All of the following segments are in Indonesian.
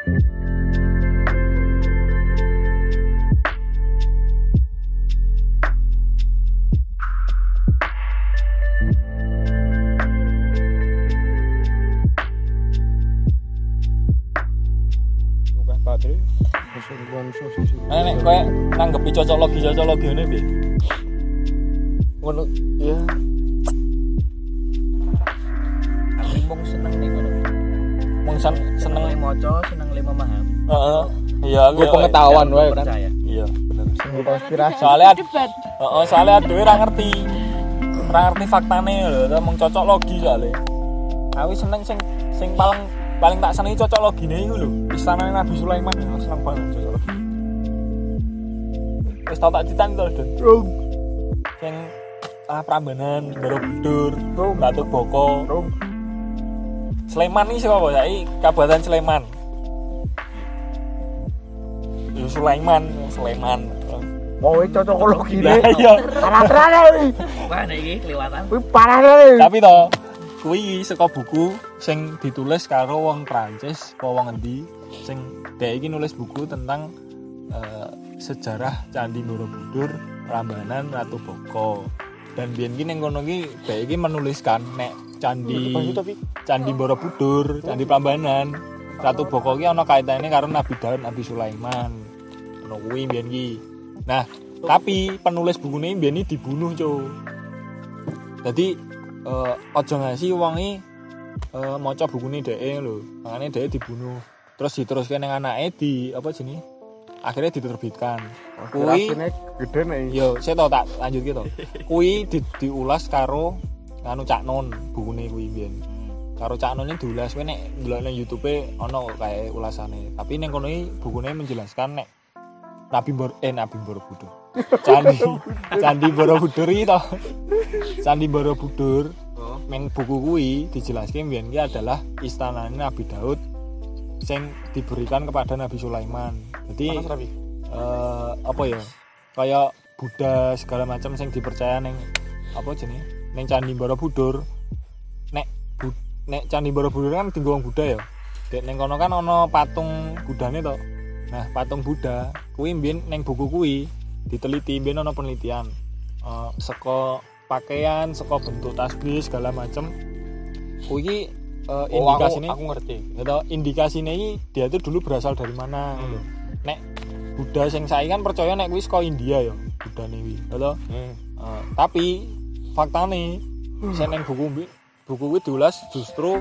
Tukah baterai. Keseruan sosis. Nah, nek kowe nanggepi cocok logi cocok logi ngene piye? Ngono ya sen- Seneng maca, seneng le memahami. Heeh. Iya, gue ya, pengetahuan wae kan. Percaya. Iya, bener. Sing konspirasi. Soalnya Heeh, soalnya dhewe ora ngerti. Ora ngerti faktane lho, ta mung cocok logi soalnya. Aku seneng sing sing paling paling tak senengi cocok logine iku lho. Istana Nabi Sulaiman ya, seneng banget cocok logi. Wis tau tak critani to. Rung, Sing ah Prambanan, Borobudur, Batu Boko, rung. Sleman ini siapa saiki Kabupaten Sleman. Ya Sulaiman, Sleman. Mau cocokologi Lah ne. iya. Parah tenan nek iki kelewatan. Kuwi parah tenan. Tapi toh kuwi saka buku sing ditulis karo wong Prancis apa wong endi sing dhek iki nulis buku tentang eh, sejarah Candi Borobudur, Prambanan, Ratu Boko. Dan biyen ki ning kono ki dhek iki menuliskan nek Candi Candi Borobudur, Candi Prambanan, Ratu Boko ki ana kaitane karo Nabi Daud, Nabi Sulaiman. Ono kuwi biyen ki. Nah, tapi penulis buku ini biyen iki dibunuh, Cuk. Jadi eh aja ngasi wonge eh maca bukune dhek lho. Makane dhek dibunuh. Terus diteruske ning anake di apa jenenge? Akhirnya diterbitkan. Kuwi Kuwi gede nih. yo saya tau tak lanjut gitu. Kuwi di, diulas karo anu Cak Non bukune kuwi biyen. Karo Cak Non ini diulas kuwi nek ndelok ning YouTube kok kae ulasane. Tapi ning kono iki bukune menjelaskan nek Nabi Bor eh Nabi Borobudur. Candi Candi Borobudur iki to. Candi Borobudur Oh. Meng buku kuwi dijelaske biyen ki adalah istanane Nabi Daud sing diberikan kepada Nabi Sulaiman. Jadi eh apa ya kayak Buddha segala macam sing dipercaya neng apa jenenge neng Candi Borobudur nek Bu- nek Candi Borobudur kan tinggal wong Buddha ya. Dek neng kono kan ono patung Budane to. Nah patung Buddha kuwi mbien neng buku kuwi diteliti mbien ono penelitian. Eh seko pakaian seko bentuk tasbih segala macam kuwi ki eh, Oh, aku, ngerti. gitu indikasinya ini dia tuh dulu berasal dari mana gitu. nek Buddha sing saya kan percaya nek kuwi saka India ya Buddha nih gitu Hmm. Eh, tapi faktane sing neng buku buku kuwi diulas justru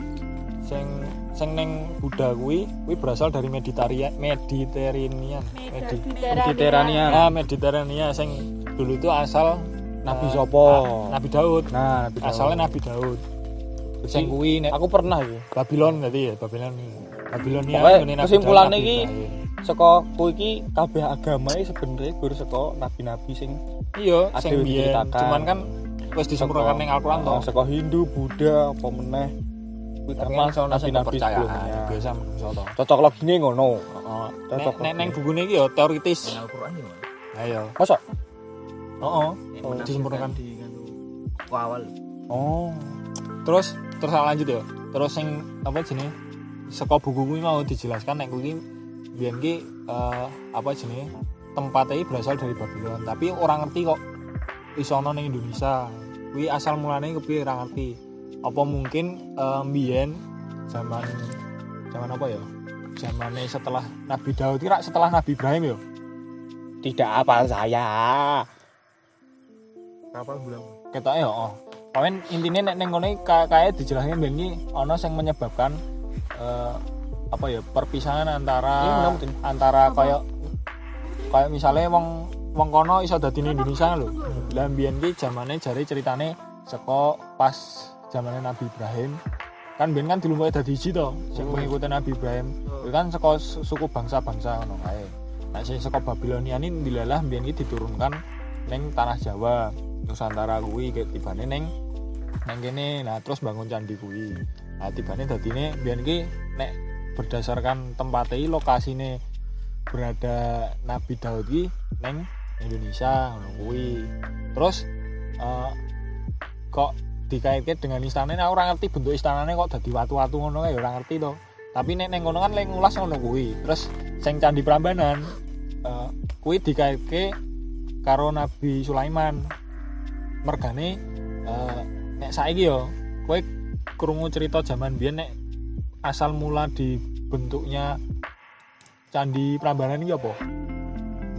sing sing neng Buddha kuwi kuwi berasal dari Mediterania Mediterranean Medi Mediterania. ah Mediterania sing dulu itu asal Nabi eh, Sopo. Nabi Daud Nah, Nabi Daud. asalnya Nabi Daud sing kuwi nek aku pernah iki. Babylon berarti ya Babylon Babilonia Pokoknya ini kesimpulannya Ibrahim. saka kuwi iki kabeh agama sebenarnya gur saka nabi-nabi sing iya Ada sing biyen cuman kan wis disempurnakan ning Al-Qur'an to saka Hindu, Buddha, apa meneh. Kuwi sono sing kepercayaan sebelumnya. biasa menungso to Cocok logine ngono. heeh Cocok nek neng bugune iki ya teoritis Ning Al-Qur'an yo. ayo Masa? heeh Oh, disempurnakan. di awal. Oh. terus terus lanjut ya terus sing apa jenenge saka buku kuwi mau dijelaskan nek kuwi biyen ki eh, apa jenenge tempatnya berasal dari Babylon tapi orang ngerti kok iso ono ning Indonesia. Kuwi asal mulane kepiye ora ngerti. Apa mungkin mbiyen zaman zaman apa ya? Zamane setelah Nabi Daud kira setelah Nabi Ibrahim ya? Tidak apa saya. Kapal bulan. ketoke ya oh. Pamen intinya nek ning kono iki ka- kae dijelaskan ben iki ana sing menyebabkan eh, apa ya perpisahan antara Iya, antara kayak kayak misalnya wong wong kono iso dadi ning Indonesia lho. Lah mbiyen ki zamane jare ceritane saka pas zamane Nabi Ibrahim kan biyen kan dilumpuhi dadi hiji to sing mengikuti Nabi Ibrahim. Itu kan saka su- suku bangsa-bangsa ngono kae. Nah sing saka Babilonia ini dilalah mbiyen ki diturunkan ning tanah Jawa. Nusantara kuwi tibane ning neng kene nah terus bangun candi kuwi nah tibane dadine biyen ki nek berdasarkan tempatnya lokasine berada Nabi Daud ki neng Indonesia ngono terus eh, kok dikaitkan dengan istana aku ora ngerti bentuk istananya kok dadi watu-watu ngono ya ora ngerti to. Tapi nek neng kono kan lek ngulas ngono kuwi. Terus sing candi Prambanan eh, kuwi dikaitke karo Nabi Sulaiman. Mergane eh, nek saiki yo kowe krungu cerita zaman biyen nek asal mula dibentuknya candi Prambanan iki apa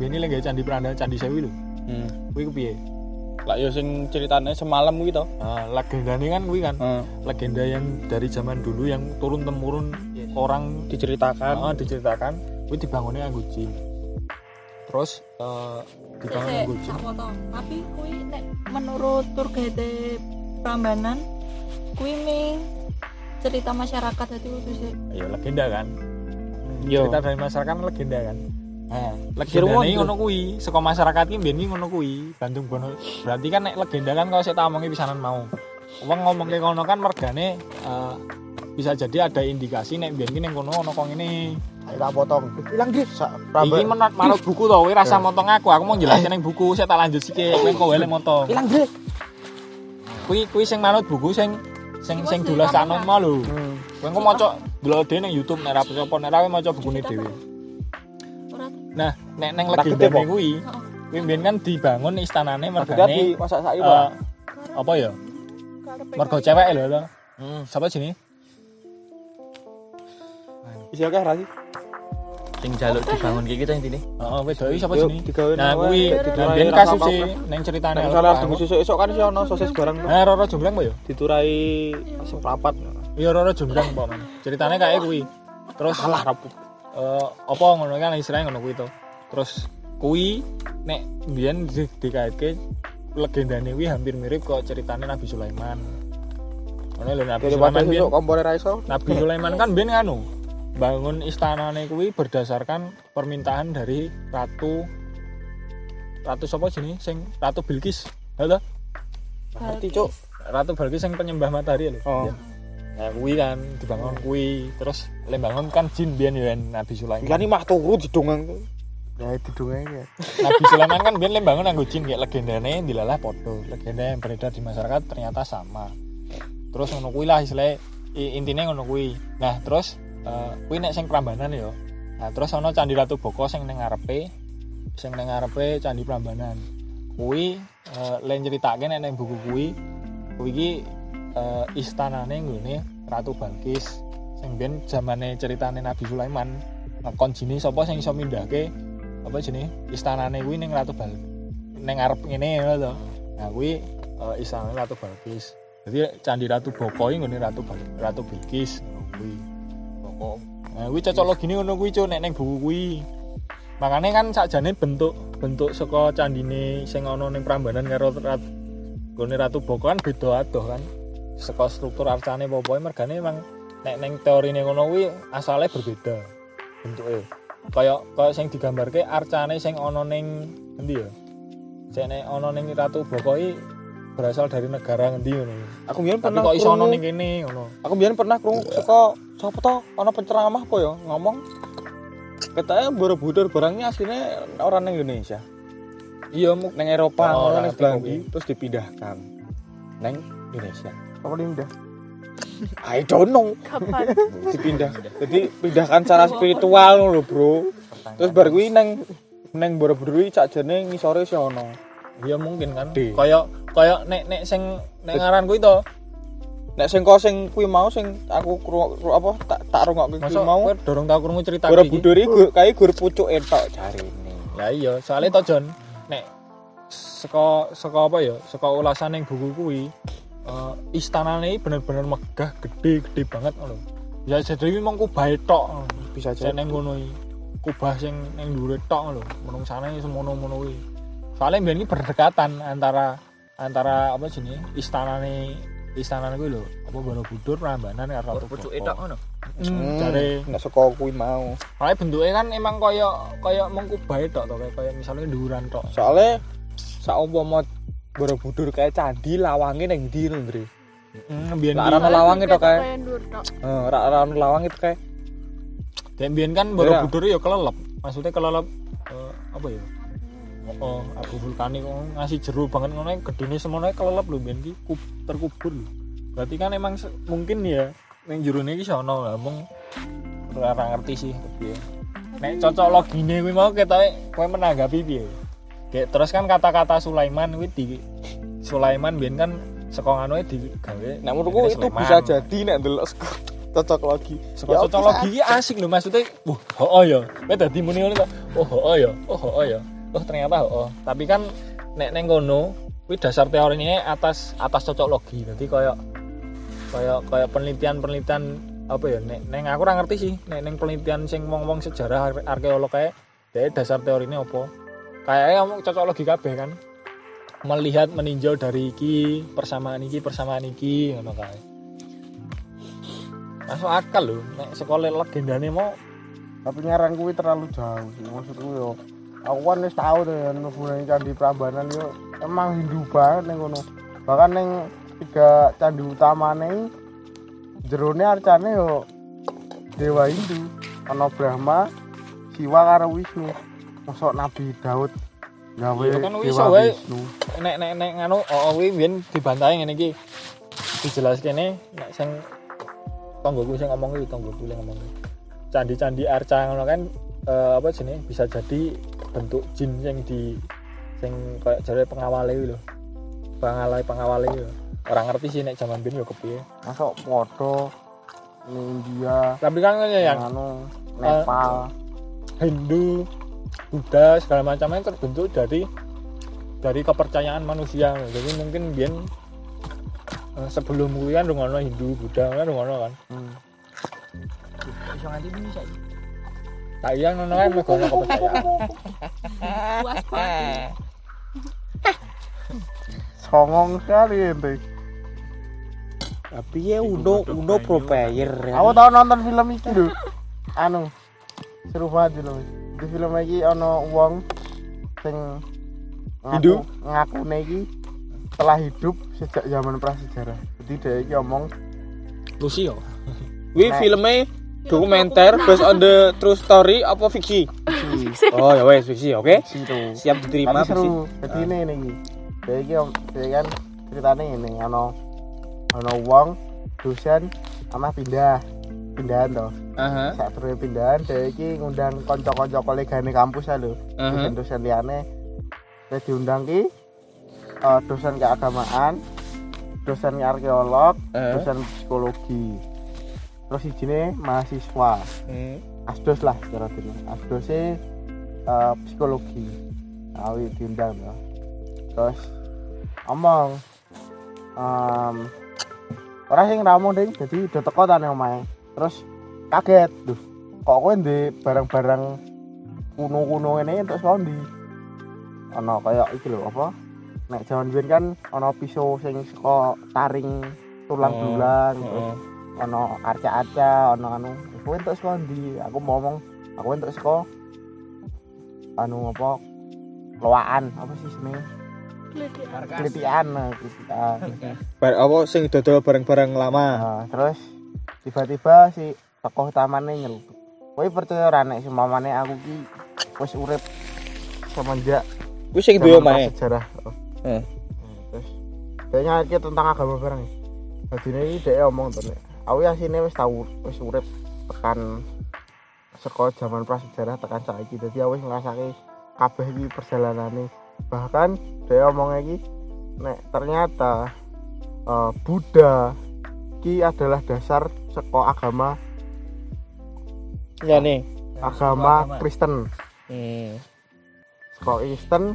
biyen lek gawe candi Prambanan candi Sewu lho Hmm. kuwi kepiye Lah yo sing ceritane semalam kuwi to. Nah, legendane kan kuwi kan Heeh. legenda yang dari zaman dulu yang turun temurun orang Diceritakan. Ah, diceritakan kuwi dibangunnya nganggo jin. Terus eh dibangun jin. sak potong. Tapi kuwi nek menurut tour guide Prambanan kuwi ming cerita masyarakat itu sik. Ya legenda kan. Yo. Cerita dari masyarakat kan legenda kan. Nah, legenda ini ngono kuwi, saka masyarakat iki mbiyen ngono kuwi. Bandung Bono. Berarti kan nek legenda kan kalau saya tak omongi pisanan mau. Wong ngomong ke kono kan mergane eh, bisa jadi ada indikasi nek mbiyen iki ning kono ono kok ngene. Ayo tak potong. Hilang Gris. Sak Iki menurut manut buku to, kowe rasa motong aku, aku mau jelasin ning buku, saya tak lanjut sik, kowe kok wae motong. Hilang Gris. kuwi kuwi sing manut buku sing sing sing kamu nomo lho. Hmm. Kowe engko maca delok dhewe ning YouTube nek ra percaya nek ra kowe maca bukune dhewe. Nah, nek ning Tak legenda Po. kuwi, mbiyen kan dibangun istanane di mergane masak eh, Pak. apa ya? Mergo cewek lho to. Hmm. Siapa sini? Isi akeh ra sih? Sing jaluk dibangun kayak gitu intine. Heeh, wedok iki sapa sini? Nah, kuwi nah, rasa kasus apa-apa. ning ceritane Nek Al-Quran. tunggu sesuk-esuk kan sih ono sosis barang tuh. Eh, Roro Jombrang apa ya? Diturai seprapat. Iya Roro Jombrang apa man. Ceritane kayak kuwi. Terus Salah rapu. Eh apa ngono kan istilahnya ngono kuwi to. Terus kuwi nek biyen di, dikaitke legendane kuwi hampir mirip kok ceritane Nabi Sulaiman. Ngono lho Nabi Sulaiman biyen kompore ra iso. Nabi Sulaiman kan biyen anu bangun istanane kuwi berdasarkan permintaan dari ratu ratu sapa jenenge sing Ratu Bilqis. Halo? Ngerti, Cuk. Ratu Bilqis sing penyembah matahari lho. Oh. Iya. Nah, kuwi kan dibangun kuwi terus lembangun kan jin biyen ya Nabi Sulaiman. Lah mah turu didongeng. Ya itu dongengnya. Nabi Sulaiman kan biyen lembangun nganggo jin kayak legendane dilalah podo. Legenda yang beredar di masyarakat ternyata sama. Terus ngono kuwi lah istilahnya i- intine ngono kuwi. Nah, terus eh kuwi nek sing Prambanan ya. Nah, terus ana Candi Ratu Boko sing ning ngarepe sing ning ngarepe Candi Prambanan. Kuwi eh len critake nek ning buku kuwi kuwi iki eh, istanane nggone Ratu Balkis sing biyen zamane ceritane Nabi Sulaiman. Nah, kon jine sapa sing iso mindahke apa jenenge istanane kuwi ning Ratu Bal ning ngarep ngene ngono to. Nah kuwi eh, istanane Ratu Balkis. Jadi Candi Ratu Boko iki nggone Ratu Bal Ratu ngono kuwi. Boko. Nah kuwi cocok logine ngono kuwi cuk nek ning buku kuwi. Makanya kan sakjane bentuk bentuk saka candine sing ana ning Prambanan karo Ratu nggone Ratu Boko kan beda adoh kan. Saka struktur arcane apa-apa mergane emang nek ning teorine ngono kuwi asale berbeda bentuke kaya kaya sing digambarke arcane sing ana ning endi ya nek ana ning Ratu Boko berasal dari negara ngendi ngono Aku biyen tapi pernah kok iso ana krungu- ning kene ngono Aku biyen pernah krungu saka sapa to? Ana penceramah apa ya ngomong katanya Borobudur barangnya aslinya orang Indonesia. iya mu Neng Eropa, Oh, oh, neng Belanda, terus dipindahkan neng Indonesia. Apa ini udah? I don't know. Kapan? Dipindah. Jadi pindahkan secara spiritual lho, Bro. Terus bar kuwi neng neng Borobudur iki sakjane ngisore si ono. iya mungkin kan Di. kaya kaya nek nek sing nek ngaran kuwi to Nek sing kok sing kuwi mau sing aku kru, kru- apa tak tak rungokke kuwi mau dorong tau krungu cerita Borobudur iki gur- kae gur pucuke tok jarine. ya iya soalnya to Jon nek saka saka apa ya saka ulasan ning buku kuwi eh, istanane iki bener-bener megah gede-gede banget ngono ya jadi mong kubahe tok Bisa jadi. ning ngono kubah sing ning dhuwure tok lho menungsane semono-mono kuwi soalnya mbiyen iki berdekatan antara antara apa jenenge istanane istanane kuwi lho apa Borobudur Prambanan karo Ratu Pucuke Boko. tok ngono. Hmm, jare nek saka kuwi mau. soalnya bentuknya kan emang kaya kaya mengkubahe tok to kayak kaya misalnya dhuwuran tok Soale saumpama Borobudur kayak candi lawange ning ndi lho, Ndre. Hmm, biyen Lah, ki- Ana lawange tok kae. Kayak. Heeh, ra lawang itu kae. Dan biyen kan Borobudur ya kelelep. Maksudnya kelelep eh, apa ya? Oh, abu vulkanik oh, ngasih jeru banget ngono gedene semono kelelep lho biyen ki kub- terkubur. Berarti kan emang mungkin ya ning jerone iki sono lah mung ora ora ngerti sih piye nek cocok logine kuwi mau ketoke kowe menanggapi piye Kayak terus kan kata-kata Sulaiman kuwi di Sulaiman biyen kan saka ngono digawe Nek menurutku itu Sulaiman. bisa jadi nek ndelok seko- cocok logi. Saka cocok logi iki asik lho maksudnya wah hoo ya. Kowe dadi muni ngono oh hoo ya oh hoo ya. Oh ternyata hoo. Tapi kan nek neng kono kuwi dasar teorinya atas atas cocok logi. Dadi koyo koyo koyo penelitian-penelitian apa ya nek neng aku ora ngerti sih nek neng penelitian sing wong-wong sejarah ar- arkeolog kayak dasar teorinya apa kayaknya ngomong cocok logi kabeh kan melihat meninjau dari iki persamaan iki persamaan iki ngono kae masuk akal lho nek sekolah legendane mau Tapi nyaran kuwi terlalu jauh sih. Maksudku yo aku kan wis tau tuh ya hubungan candi Prambanan yo emang Hindu banget ning kono. Bahkan ning tiga candi utamane jerone arcane yo dewa Hindu. Ana Brahma, Siwa karo Wisnu. Mosok Nabi Daud gawe Iya, kan dewa wae. Nek nek nek nganu oh oh, kuwi biyen dibantai ngene iki dijelas kene nek sing tonggoku sing ngomong iki tonggoku sing ngomong candi-candi arca ngono kan eh, apa jenenge bisa jadi bentuk jin yang di sing kayak jare pengawale kuwi lho pengawale pengawale kuwi lho. orang ngerti sih nek zaman biyen yo kepiye Masuk foto India, tapi kan ngene yang Nepal. Hindu, Buddha segala macamnya terbentuk dari dari kepercayaan manusia. Jadi mungkin biyen eh, sebelum kuwi kan rungono Hindu, Buddha kan rungono kan. Hmm. Iso nganti bisa. Tak iya ngono kan mergo ono kepercayaan. puas banget Songong sekali ente. Tapi ya udah udah pro player. Aku tau nonton film lho. Anu. Seru banget film iki. Di film iki ana wong sing ngaku- Hindu? ngakune iki telah hidup sejak zaman prasejarah. Jadi dia iki omong Lucio. Wi filmnya dokumenter based on the true story apa fiksi? Oh ya wes fiksi, oke. Siap diterima Tapi fiksi. seru. Jadi ini ini iki. Dia iki om- dia kan ceritanya ini ana ana wong dosen sama pindah pindahan toh. Aha. Saat turun pindahan dia iki ngundang kanca-kanca kolegane kampus ya lho. Aha. dosen-dosen liane saya diundang ki eh, dosen keagamaan dosen arkeolog Eh. dosen psikologi terus sini mahasiswa Hmm. asdos lah secara dini asdosnya eh, psikologi awi diundang ya terus omong em orang sing ramu ding jadi udah teko tane omae terus kaget duh kok kowe ndek barang-barang kuno-kuno ini untuk sondi ana kayak iki lho apa? Nek jaman biyen kan ana pisau sing saka taring tulang Oh, bulan terus Heeh. ana arca-arca ana anu. Kowe entuk saka ndi aku mau ngomong aku entuk saka anu apa loaan apa sih jenenge kelitian nah, kelitian Bar apa sing dodol barang-barang lama. Nah, terus tiba-tiba si tokoh utamanya nyeluk kowe percaya ora nek semamane aku ki wis urip semenjak Wis sing duwe omahe. sejarah oh. Eh. Terus dia nyari tentang agama bareng jadi ini dia omong tuh nek aku ya sini wis tau wis urip tekan sekolah zaman prasejarah tekan saiki jadi aku wis ngrasake kabeh iki perjalanane bahkan dia omong lagi nek ternyata eh, Buddha ki adalah dasar sekolah agama Ya nih. agama Kristen Hmm. sekolah Kristen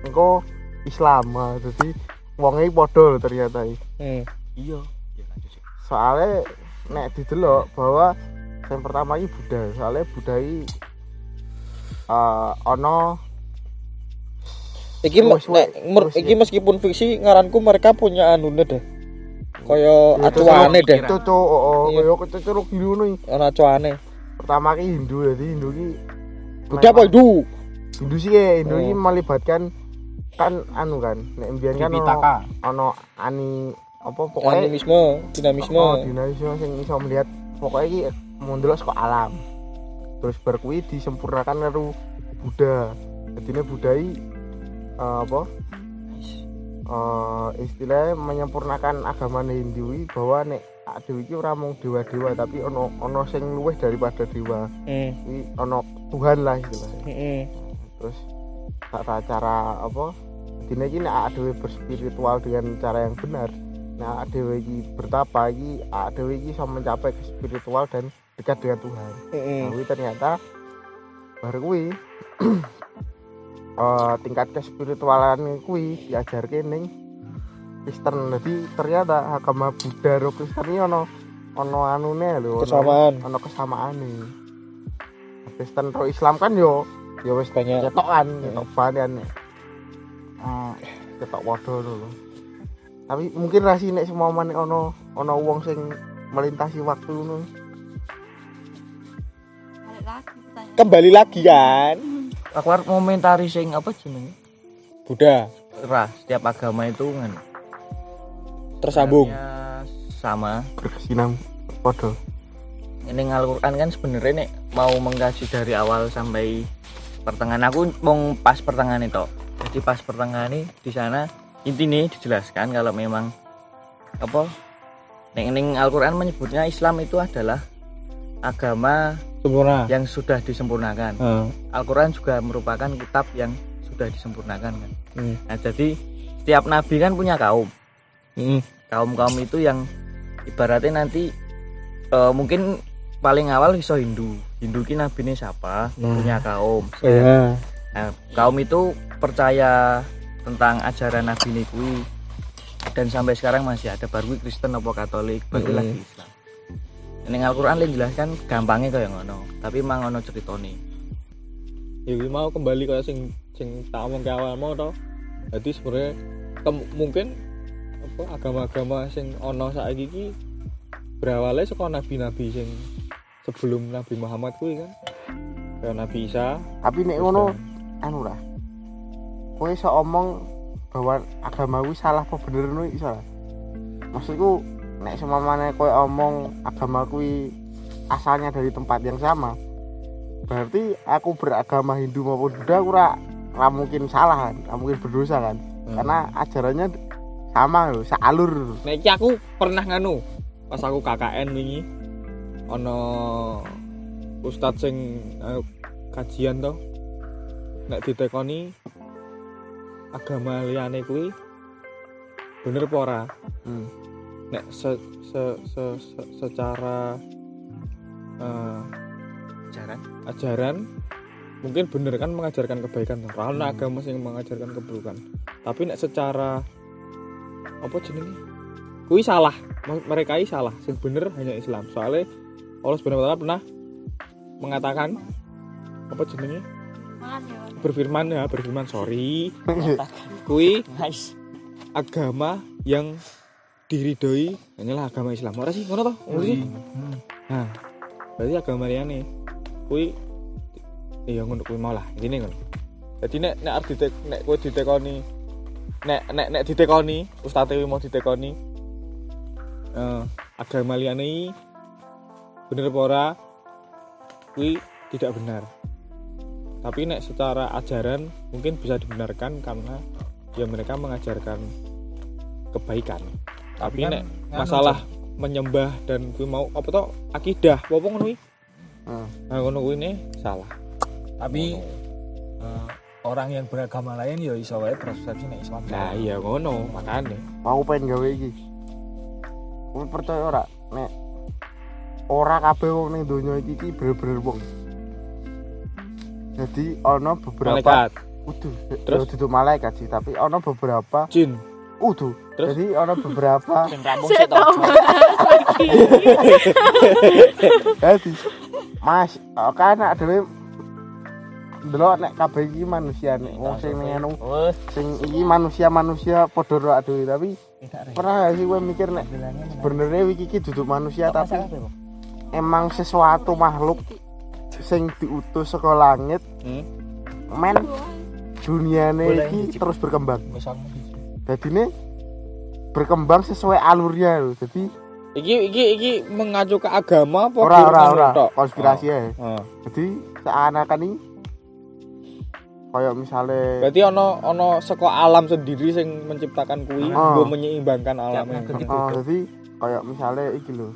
engko Islam Nah, jadi wonge padha lho ternyata iki. Hmm. Iya. Ya sih. soalnya nek didelok bahwa yang pertama ini Buddha soalnya Buddha ini eh ono Iki nek wes, mer- wes, iki ya. meskipun fiksi ngaranku mereka punya anune deh. Kaya Ya, acuane deh. cocok oh, Iya. kaya kecocok gini ngono iki. Ana acuane. pertama ki Hindu jadi Hindu ki Udah apa itu? Hindu sih ya Hindu ki Oh. melibatkan kan anu kan nek mbiyen kan ono ono ani apa pokoknya Animisme, dinamisme. Oh, dinamisme sing iso melihat pokoknya iki mundur saka alam. Terus berkuwi disempurnakan karo Buddha. Jadi Buddha iki eh, apa? Eh istilahnya menyempurnakan agama Hindu bahwa nek awak dhewe iki ora mung dewa-dewa tapi ono ono sing luwih daripada dewa iki ono Tuhan lah istilahnya Heeh. terus tata cara apa dine iki nek dhewe berspiritual dengan cara yang benar awak dhewe iki bertapa iki awak dhewe iki bisa mencapai ke spiritual dan dekat dengan Tuhan Heeh. tapi ternyata baru kuwi eh tingkat kespiritualan kuwi diajarke ning Kristen. Jadi ternyata agama Buddha karo Kristen iki ono ono anune lho ono- Kesamaan. ono kesamaane Kristen karo Islam kan yo Ya wis banyak. ketokan ketok varian ah ketok padha lho. Tapi mungkin rasi nek semua nek ono ono wong sing melintasi waktu pertanyaan Kembali lagi kan. Aku harus momentari sing apa jenenge? Buddha Ra, setiap agama itu kan tersambung. sebenarnya sama. berkesinam padha Ini Al-Qur'an kan sebenarnya nek mau mengkaji dari awal sampai pertengahan aku mau pas pertengahan itu. Jadi pas pertengahan ini di sana intinya dijelaskan kalau memang apa Neng neng Al-Quran menyebutnya Islam itu adalah agama Sempurna. yang sudah disempurnakan. Heeh. Al-Quran juga merupakan kitab yang sudah disempurnakan kan. Hmm. Nah, jadi setiap nabi kan punya kaum. Heeh. Kaum-kaum itu yang ibaratnya nanti eh, mungkin paling awal iso Hindu. Hindu ki nabi ini siapa? Nah. Punya kaum. Iya. Nah, kaum itu percaya tentang ajaran nabi ini dan sampai sekarang masih ada baru Kristen apa Katolik baru lagi Islam. Ini Al-Quran lain jelaskan gampangnya kayak ngono, tapi mang ngono ceritone. ya mau kembali kayak sing sing tak omong ke awal mau to. Jadi sebenarnya kem- mungkin apa agama-agama sing ono saiki iki berawalnya saka nabi-nabi sing sebelum Nabi Muhammad kuwi kan. Kayak Nabi Isa. Tapi nek ngono anu lah kowe iso omong bahwa agama kuwi salah apa bener ngono iso lah maksudku nek semamane kowe omong agama kuwi asalnya dari tempat yang sama berarti aku beragama Hindu maupun Buddha aku ora ora mungkin salah kan ora mungkin berdosa kan. Karena ajarannya sama loh sealur. Nek aku pernah nganu pas aku KKN wingi ono ustadz sing eh, kajian to nek ditekoni agama liyane kuwi bener apa ora? Hmm. Nek se, se, se, se- secara eh, Ajaran. ajaran mungkin bener kan mengajarkan kebaikan. Ora ono agama sing mengajarkan keburukan. Tapi nek secara apa jenenge? Kuwi salah. Mereka ini salah. Sing bener hanya Islam. Soalnya Allah subhanahu wa ta'ala pernah mengatakan apa jenenge? Ya berfirman ya berfirman. Sorry. Kuwi Nice. agama yang diridhoi. Inilah agama Islam. Ora sih ngono toh? Ngono sih? Nah berarti agama liyane kuwi iya ngono kuwi mau lah gini ngono. Jadi nek nek arep ditek nek kowe ditekoni nek nek nek ditekoni ustaz kuwi mau ditekoni eh agama liyane iki bener apa ora kuwi tidak benar. Tapi nek secara ajaran mungkin bisa dibenarkan karena ya mereka mengajarkan kebaikan tapi kan nek nganu, masalah menyembah dan kuwi mau apa toh akidah apa ngono kuwi? Hmm. nah ngono kuwi ne salah. Tapi eh, orang yang beragama lain ya iso wae persepsi nek Islam. nah iya ngono makanya aku pengen gawe iki. Kowe percaya ora? Nek ora kabeh wong ning donya iki iki bener-bener wong. Jadi ana beberapa malaikat. Udah Terus? terus duduk malaikat sih tapi ana beberapa jin. Udah Terus? jadi ana beberapa Sing rampung lagi. jadi mas oh, kan ada delok nek kabeh iki manusia nek wong sing anu Wes, sing iki manusia-manusia padha ro aduh tapi pernah gak sih kowe mikir nek sebenarnya iki iki duduk manusia tapi emang sesuatu makhluk sing diutus saka langit hmm? men duniane iki dicip. terus berkembang ini berkembang sesuai alurnya loh jadi iki iki iki mengacu ke agama apa ora ora ora konspirasi ya Oh. jadi seakan-akan ini kayak misalnya berarti ono ono saka alam sendiri sing menciptakan kuwi Oh. nggo menyeimbangkan alam yang ganti oh, jadi kayak misalnya iki lho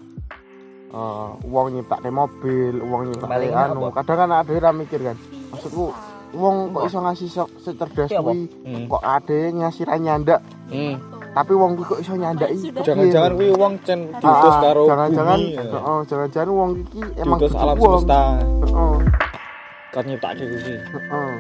eh uang nyiptake mobil, uang nyiptake Paling anu. apa? Kadang kan ada yang mikir kan. Maksudku uang kok iso ngasih sok secerdas Iya, kuwi Hmm. kok ada yang ngasih ra nyandak Hmm. Tapi wong kuwi kok iso nyandaki Sudah. Jangan-jangan kuwi wong cen Ah, diutus karo jangan-jangan ya. heeh jangan-jangan wong iki emang Diutus alam semesta. heeh Kan nyiptake kuwi. heeh